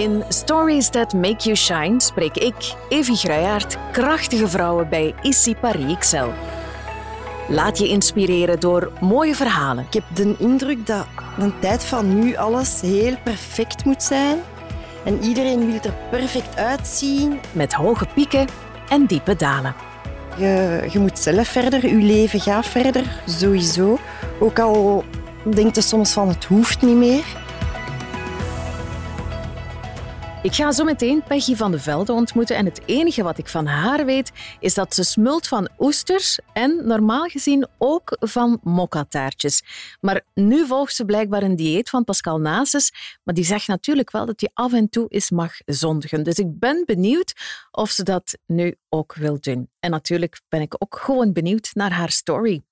In Stories That Make You Shine spreek ik, Evie Gruijaert, krachtige vrouwen bij Issy Paris Excel. Laat je inspireren door mooie verhalen. Ik heb de indruk dat de tijd van nu alles heel perfect moet zijn. En iedereen wil er perfect uitzien. Met hoge pieken en diepe dalen. Je, je moet zelf verder, je leven gaat verder, sowieso. Ook al denkt je soms van het hoeft niet meer. Ik ga zo meteen Peggy van de Velde ontmoeten en het enige wat ik van haar weet is dat ze smult van oesters en normaal gezien ook van mokkataartjes. Maar nu volgt ze blijkbaar een dieet van Pascal Nases, maar die zegt natuurlijk wel dat je af en toe eens mag zondigen. Dus ik ben benieuwd of ze dat nu ook wil doen. En natuurlijk ben ik ook gewoon benieuwd naar haar story.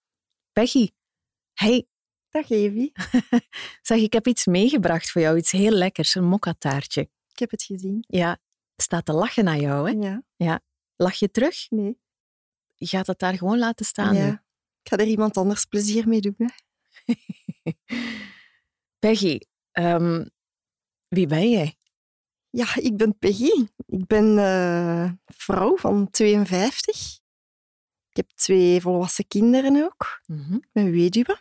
Peggy, hey. Dag Evie. zeg, ik heb iets meegebracht voor jou, iets heel lekkers, een mokkataartje. Ik heb het gezien. Ja, staat te lachen naar jou, hè? Ja. ja. Lach je terug? Nee. Je gaat het daar gewoon laten staan ja. nu. Ik ga er iemand anders plezier mee doen. Hè. Peggy, um, wie ben jij? Ja, ik ben Peggy. Ik ben uh, vrouw van 52. Ik heb twee volwassen kinderen ook. Mm -hmm. Ik ben weduwe.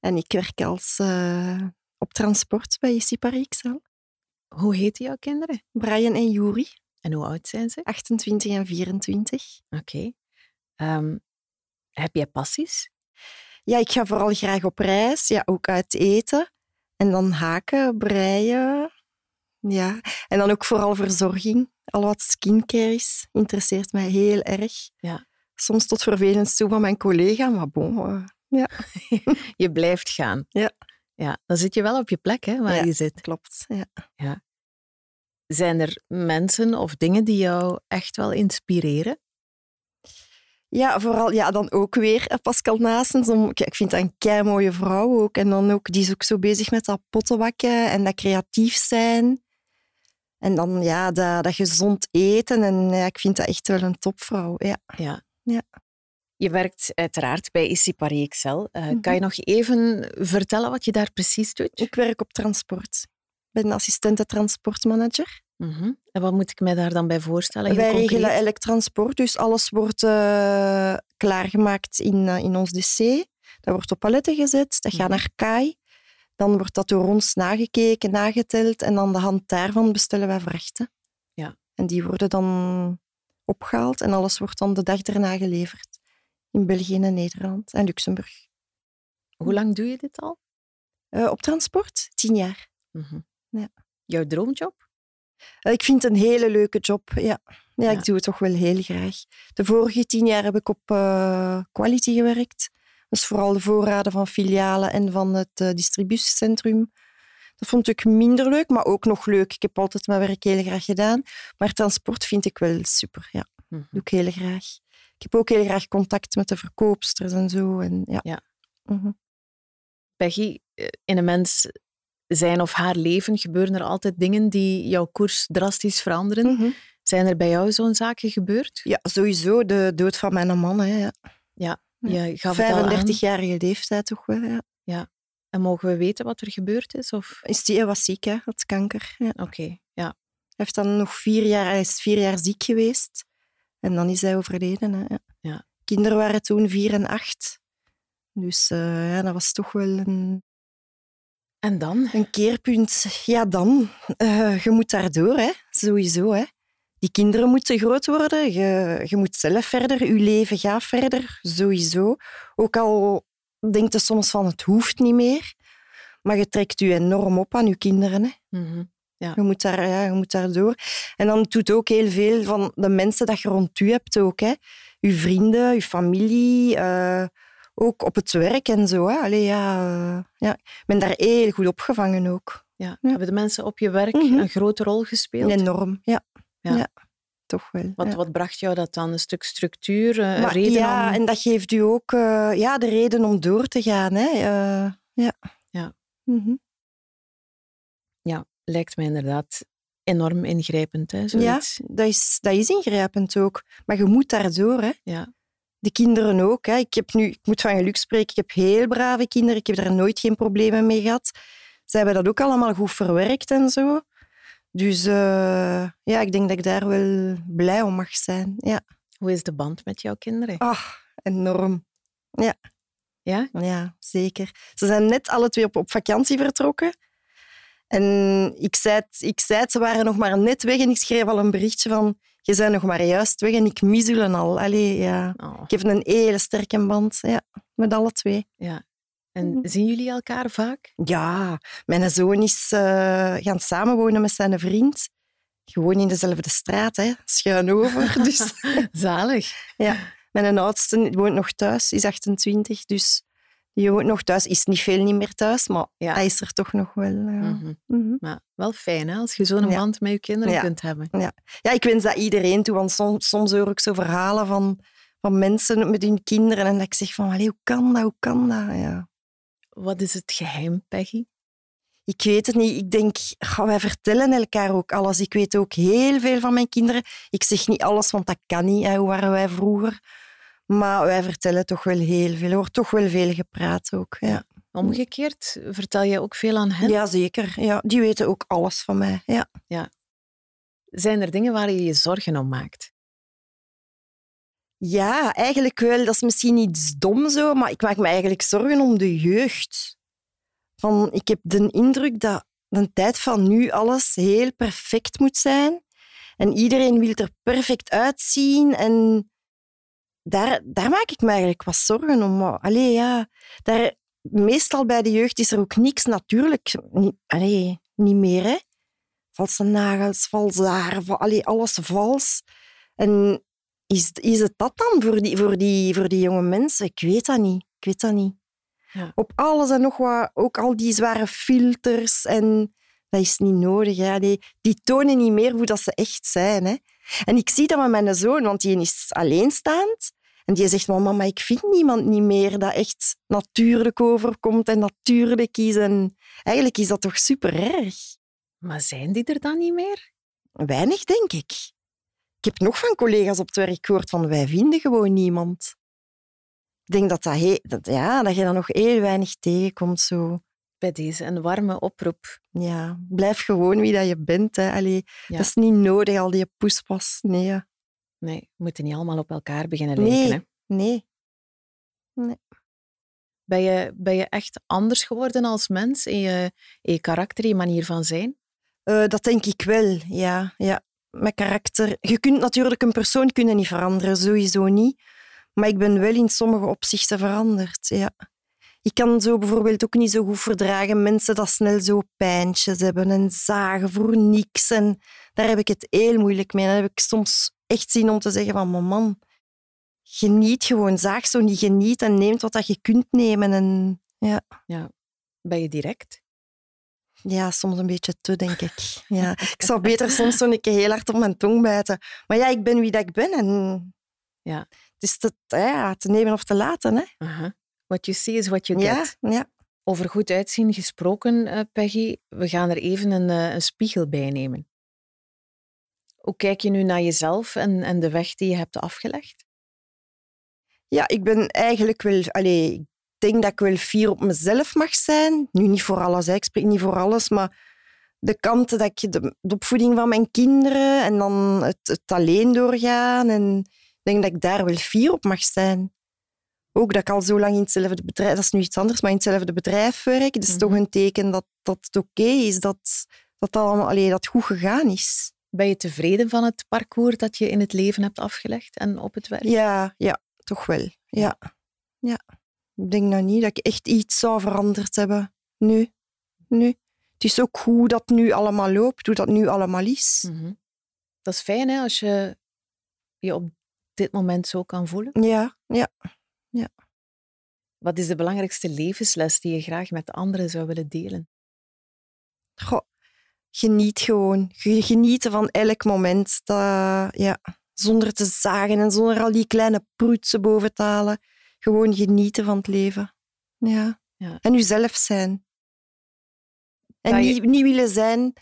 En ik werk als uh, op transport bij IC Paris. Hoe heten jouw kinderen? Brian en Juri. En hoe oud zijn ze? 28 en 24. Oké. Okay. Um, heb jij passies? Ja, ik ga vooral graag op reis. Ja, ook uit eten. En dan haken, breien. Ja. En dan ook vooral verzorging. Al wat skincare is, interesseert mij heel erg. Ja. Soms tot vervelend toe van mijn collega, maar bon. Uh, ja. je blijft gaan. Ja. Ja, dan zit je wel op je plek, hè, waar ja, je zit. Klopt, ja. ja. Zijn er mensen of dingen die jou echt wel inspireren? Ja, vooral ja, dan ook weer Pascal Naessens. Om, ik vind dat een kei mooie vrouw ook. En dan ook, die is ook zo bezig met dat pottenbakken en dat creatief zijn. En dan ja, dat, dat gezond eten. En ja, ik vind dat echt wel een topvrouw. Ja. ja. ja. Je werkt uiteraard bij IC Paris Excel. Uh, Mhm. mm -hmm. Kan je nog even vertellen wat je daar precies doet? Ik werk op transport. Ik ben assistente transportmanager. Mm -hmm. En wat moet ik mij daar dan bij voorstellen? Wij regelen elk transport, dus alles wordt uh, klaargemaakt in, uh, in ons DC. Dat wordt op paletten gezet, dat gaat naar KAI. Dan wordt dat door ons nagekeken, nageteld en aan de hand daarvan bestellen wij vrachten. Ja. En die worden dan opgehaald en alles wordt dan de dag erna geleverd. In België en Nederland en Luxemburg. Hoe lang doe je dit al? Uh, op transport? Tien jaar. Mm -hmm. Ja. Jouw droomjob? Uh, ik vind het een hele leuke job, ja. ja. Ik doe het toch wel heel graag. De vorige tien jaar heb ik op uh, quality gewerkt. Dus vooral de voorraden van filialen en van het uh, distributiecentrum. Dat vond ik minder leuk, maar ook nog leuk. Ik heb altijd mijn werk heel graag gedaan. Maar transport vind ik wel super, ja. Mhm. Doe ik heel graag. Ik heb ook heel graag contact met de verkoopsters en zo. En, ja. Ja. Mhm. Peggy, eh, in een mens zijn of haar leven gebeuren er altijd dingen die jouw koers drastisch veranderen. Mhm. Zijn er bij jou zo'n zaken gebeurd? Ja, sowieso. De dood van mijn man. Hè, ja. Ja, je gaf het al aan. 35-jarige leeftijd toch wel, ja. En mogen we weten wat er gebeurd is? Of... Is die, hij was ziek, hè, had kanker. Ja. Hij Oké, ja. heeft dan nog vier jaar, hij is vier jaar ziek geweest. En dan is hij overleden. Hè. Ja. Ja. Kinderen waren toen vier en acht. Dus uh, ja, dat was toch wel een, En dan? een keerpunt. Ja, dan. Uh, je moet daardoor, hè. sowieso. Hè. Die kinderen moeten groot worden. Je, je moet zelf verder. Je leven gaat verder, sowieso. Ook al denkt je soms van het hoeft niet meer. Maar je trekt je enorm op aan je kinderen. Hè. Mm -hmm. ja. Je, moet daar, ja, je moet daardoor. En dan doet ook heel veel van de mensen dat je rond je hebt ook. Hè. Je vrienden, je familie, uh, ook op het werk en zo. Hè. Allee, ja, uh, ja, ik ben daar heel goed opgevangen ook. Ja. Ja. Hebben de mensen op je werk mm -hmm. een grote rol gespeeld? Enorm, ja. ja. ja. Toch wel. Wat, wat bracht jou dat dan? Een stuk structuur, een maar, reden ja, om... en dat geeft u ook uh, ja, de reden om door te gaan. Hè. Ja. Ja. Mm -hmm. ja, lijkt mij inderdaad enorm ingrijpend. Hè, ja, dat is, dat is ingrijpend ook. Maar je moet daardoor. Hè. Ja. De kinderen ook. Hè. Ik, heb nu, ik moet van geluk spreken, ik heb heel brave kinderen. Ik heb daar nooit geen problemen mee gehad. Ze hebben dat ook allemaal goed verwerkt en zo. Dus uh, ja, ik denk dat ik daar wel blij om mag zijn. Ja. Hoe is de band met jouw kinderen? Ah, enorm. Ja. Ja? Ja, zeker. Ze zijn net alle twee op, op vakantie vertrokken. En ik zei, het, ik zei het, ze waren nog maar net weg en ik schreef al een berichtje van je bent nog maar juist weg en ik mis jullie al. Allee, ja. Oh. Ik heb een hele sterke band ja, met alle twee. Ja. En mhm. zien jullie elkaar vaak? Ja, mijn zoon is uh, gaan samenwonen met zijn vriend. Gewoon in dezelfde straat, hè. schuin over. Dus. Zalig. Ja, mijn oudste woont nog thuis, is 28, dus die woont nog thuis. Is niet veel niet meer thuis, maar hij is er toch nog wel. Ja. Mhm. Mhm. Maar wel fijn, hè, als je zo'n band met je kinderen kunt hebben. Ja. ja, ik wens dat iedereen toe, want soms, soms hoor ik zo verhalen van, van mensen met hun kinderen en dat ik zeg van, hoe kan dat, hoe kan dat? Ja. Wat is het geheim, Peggy? Ik weet het niet. Ik denk, wij vertellen elkaar ook alles. Ik weet ook heel veel van mijn kinderen. Ik zeg niet alles, want dat kan niet. Hoe waren wij vroeger? Maar wij vertellen toch wel heel veel. Er wordt toch wel veel gepraat ook. Ja. Omgekeerd, vertel je ook veel aan hen? Ja, zeker. Ja, die weten ook alles van mij. Ja. Ja. Zijn er dingen waar je je zorgen om maakt? Ja, eigenlijk wel. Dat is misschien iets dom zo, maar ik maak me eigenlijk zorgen om de jeugd. Van, ik heb de indruk dat de tijd van nu alles heel perfect moet zijn. En iedereen wil er perfect uitzien. En daar, daar maak ik me eigenlijk wat zorgen om. Allee, ja, daar, meestal bij de jeugd is er ook niks natuurlijk. Niet, allee, niet meer, hè. Valse nagels, vals haar, allee, alles vals. En is, is het dat dan voor die, voor, die, voor die jonge mensen? Ik weet dat niet. Ik weet dat niet. Ja. Op alles en nog wat, ook al die zware filters. En dat is niet nodig. Hè. Die, die tonen niet meer hoe dat ze echt zijn. Hè. En ik zie dat met mijn zoon, want die is alleenstaand. En die zegt, mama, ik vind niemand niet meer dat echt natuurlijk overkomt en natuurlijk is. En eigenlijk is dat toch super erg. Maar zijn die er dan niet meer? Weinig, denk ik. Ik heb nog van collega's op het werk gehoord van wij vinden gewoon niemand. Ik denk dat, dat, dat, ja, dat je dan nog heel weinig tegenkomt. Zo. Bij deze een warme oproep. Ja, blijf gewoon wie dat je bent. Hè. Allee, Dat is niet nodig, al die poespas. Nee. Nee, we moeten niet allemaal op elkaar beginnen lijken. Hè? Nee. nee. Ben je, ben je echt anders geworden als mens in je, in je karakter, in je manier van zijn? Uh, dat denk ik wel, ja. ja. Mijn karakter... Je kunt natuurlijk een persoon kunnen niet veranderen, sowieso niet. Maar ik ben wel in sommige opzichten veranderd, ja. Ik kan zo bijvoorbeeld ook niet zo goed verdragen mensen dat snel zo pijntjes hebben en zagen voor niks. En daar heb ik het heel moeilijk mee. Dan heb ik soms echt zin om te zeggen van, man, geniet gewoon. Zaag zo niet, geniet en neemt wat dat je kunt nemen. En, ja. ja. Ben je direct? Ja, soms een beetje te, denk ik. Ja. Ik zou beter soms zo een keer heel hard op mijn tong bijten. Maar ja, ik ben wie dat ik ben. En ja. Het is te, ja, te nemen of te laten. Hè. Uh -huh. What you see is what you get. Ja, ja. Over goed uitzien gesproken, uh, Peggy. We gaan er even een, uh, een spiegel bij nemen. Hoe kijk je nu naar jezelf en, en de weg die je hebt afgelegd? Ja, ik ben eigenlijk wel... Allez, ik denk dat ik wel fier op mezelf mag zijn. Nu niet voor alles, ik spreek niet voor alles, maar de kanten dat ik de, opvoeding van mijn kinderen en dan het, het, alleen doorgaan. En ik denk dat ik daar wel fier op mag zijn. Ook dat ik al zo lang in hetzelfde bedrijf, dat is nu iets anders, maar in hetzelfde bedrijf werk. Dat is mhm. toch een teken dat, dat het oké is, dat, dat, allemaal, allee, dat goed gegaan is. Ben je tevreden van het parcours dat je in het leven hebt afgelegd en op het werk? Ja, ja toch wel. Ja. ja. Ik denk nou niet dat ik echt iets zou veranderd hebben. Nu. Nu. Het is ook hoe dat nu allemaal loopt, hoe dat nu allemaal is. Mhm. Dat is fijn hè, als je je op dit moment zo kan voelen. Ja, ja, ja. Wat is de belangrijkste levensles die je graag met anderen zou willen delen? Goh, geniet gewoon. Genieten van elk moment. Dat, ja, zonder te zagen en zonder al die kleine proetsen boven te halen. Gewoon genieten van het leven. Ja. ja. En jezelf zijn. En niet, niet willen zijn...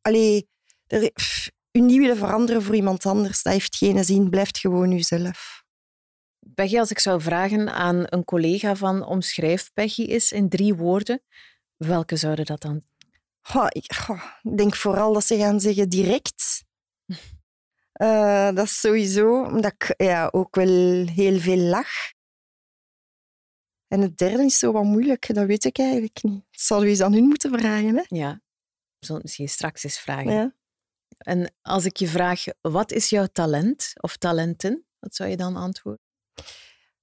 Allee, er, je niet willen veranderen voor iemand anders, dat heeft geen zin. Blijft gewoon jezelf. Peggy, als ik zou vragen aan een collega van omschrijf Peggy is in drie woorden, welke zouden dat dan Goh, ik goh, denk vooral dat ze gaan zeggen direct. Eh, dat is sowieso, omdat ik ja, ook wel heel veel lach. En het derde is zo wat moeilijk, dat weet ik eigenlijk niet. Dat zouden we eens aan hun moeten vragen. Hè? Ja, zullen het misschien straks eens vragen. Ja. En als ik je vraag, wat is jouw talent of talenten? Wat zou je dan antwoorden?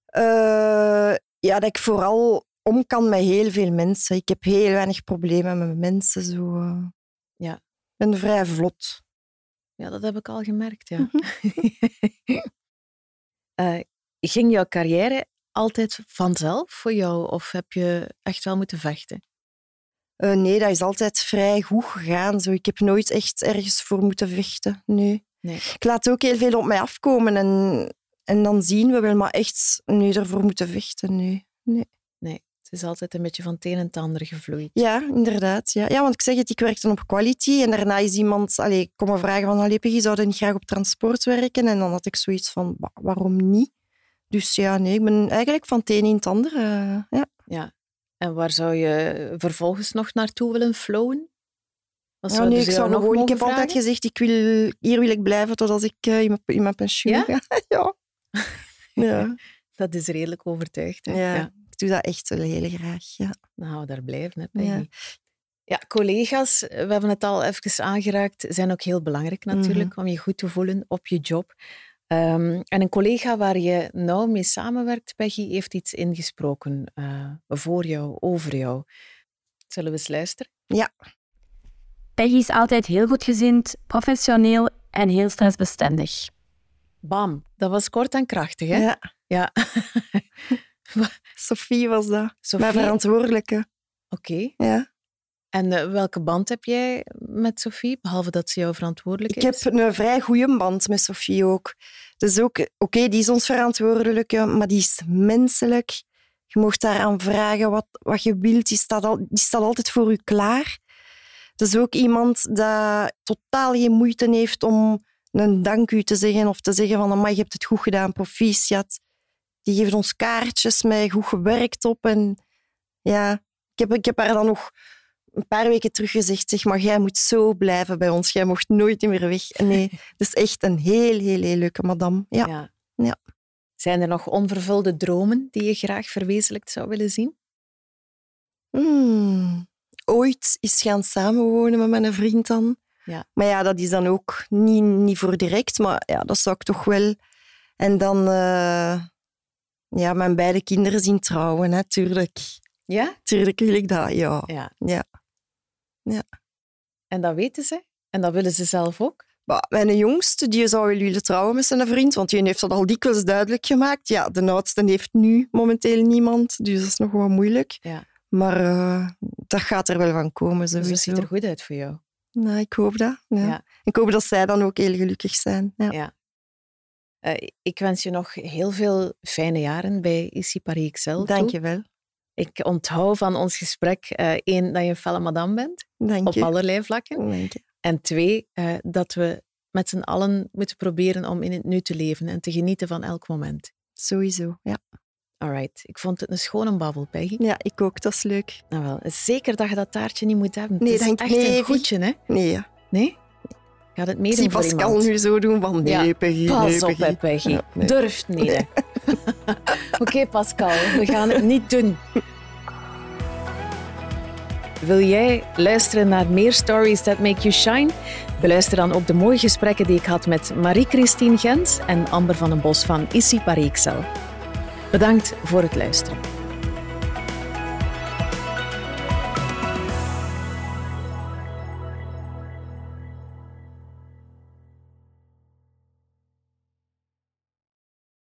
Eh, ja, dat ik vooral om kan met heel veel mensen. Ik heb heel weinig problemen met mensen. Zo. eh. Ja. Ik ben vrij vlot. Ja, dat heb ik al gemerkt, ja. Mhm. Eh, ging jouw carrière altijd vanzelf voor jou of heb je echt wel moeten vechten? Eh, nee, dat is altijd vrij goed gegaan. Zo. Ik heb nooit echt ergens voor moeten vechten. Nee. Nee. Ik laat ook heel veel op mij afkomen en, en dan zien we wel, maar echt nee, ervoor moeten vechten. Nee. nee. Het is altijd een beetje van het een en het ander gevloeid. Ja, inderdaad. Ja. ja, want ik zeg het, ik werkte op quality en daarna is iemand allee, komen vragen van allee, Peggy, zou je niet graag op transport werken? En dan had ik zoiets van, "Wa- waarom niet? Dus ja, nee, ik ben eigenlijk van het een in het ander. eh, ja. Ja. En waar zou je vervolgens nog naartoe willen flowen? Ja, nee, ik, zou nog gewoon, ik heb altijd gezegd, ik wil, hier wil ik blijven totdat ik eh, in, mijn, in mijn pensioen Ja? ga. ja. ja. Dat is redelijk overtuigd. Hè? Ja. Ik doe dat echt wel heel graag. Ja. Dan gaan we daar blijven, hè, Ja. Peggy. Ja, collega's, we hebben het al even aangeraakt, zijn ook heel belangrijk natuurlijk om je goed te voelen op je job. Ehm, en een collega waar je nauw mee samenwerkt, Peggy, heeft iets ingesproken eh, voor jou, over jou. Zullen we eens luisteren? Peggy is altijd heel goedgezind, professioneel en heel stressbestendig. Bam, dat was kort en krachtig, hè? Ja. Ja. Sophie was dat. Sophie, Mijn verantwoordelijke. oké. Ja. En eh, welke band heb jij met Sophie, behalve dat ze jouw verantwoordelijk Ik is? heb een vrij goede band met Sophie ook. Dus ook, oké, die is ons verantwoordelijke, maar die is menselijk. Je mocht daaraan vragen wat, wat je wilt. Die staat, al, die staat altijd voor u klaar. Is ook iemand dat totaal geen moeite heeft om een dank u te zeggen of te zeggen van je hebt het goed gedaan, proficiat. Die geeft ons kaartjes met goed gewerkt op. En ja, ik heb, ik heb haar dan nog een paar weken terug gezegd, zeg maar, jij moet zo blijven bij ons. Jij mocht nooit meer weg. Nee, het is echt een heel, heel, heel leuke madame. Ja. Ja. Ja. Zijn er nog onvervulde dromen die je graag verwezenlijkt zou willen zien? Hmm. Ooit is gaan samenwonen met mijn vriend dan. Ja. Maar ja, dat is dan ook niet, niet voor direct, maar ja, dat zou ik toch wel. En dan eh, ja, mijn beide kinderen zien trouwen, natuurlijk. Ja? Tuurlijk wil ik dat, ja. Ja. Ja. En dat weten ze? En dat willen ze zelf ook? Maar mijn jongste die zou wel willen trouwen met zijn vriend, want die heeft dat al dikwijls duidelijk gemaakt. Ja, de oudste heeft nu momenteel niemand, dus dat is nog wat moeilijk. Ja. Maar eh, dat gaat er wel van komen, Dus dat sowieso. ziet er goed uit voor jou. Nou, ik hoop dat. Ja. Ja. Ik hoop dat zij dan ook heel gelukkig zijn. Ja. Ja. Eh, ik wens je nog heel veel fijne jaren bij Ici Paris Excel. Dank je wel. Ik onthoud van ons gesprek, eh, één, dat je een felle madame bent, Dank op je. allerlei vlakken. Dank je. En twee, eh, dat we met z'n allen moeten proberen om in het nu te leven en te genieten van elk moment. Sowieso, ja. Alright, ik vond het een schone babbel, Peggy. Ja, ik ook. Dat is leuk. Nou wel, zeker dat je dat taartje niet moet hebben. Nee, het is echt nee, een goedje, hè? Nee, ja. Nee? Gaat het Ik meedoen zie Pascal iemand? nu zo doen van nee, Ja, Peggy, Pas nee, op, Peggy. Ja, nee. Durft niet. Oké, Pascal, we gaan het niet doen. Wil jij luisteren naar meer Stories That Make You Shine? Beluister dan ook de mooie gesprekken die ik had met Marie-Christine Gens en Amber van den Bos van Issy Parixel. Bedankt voor het luisteren.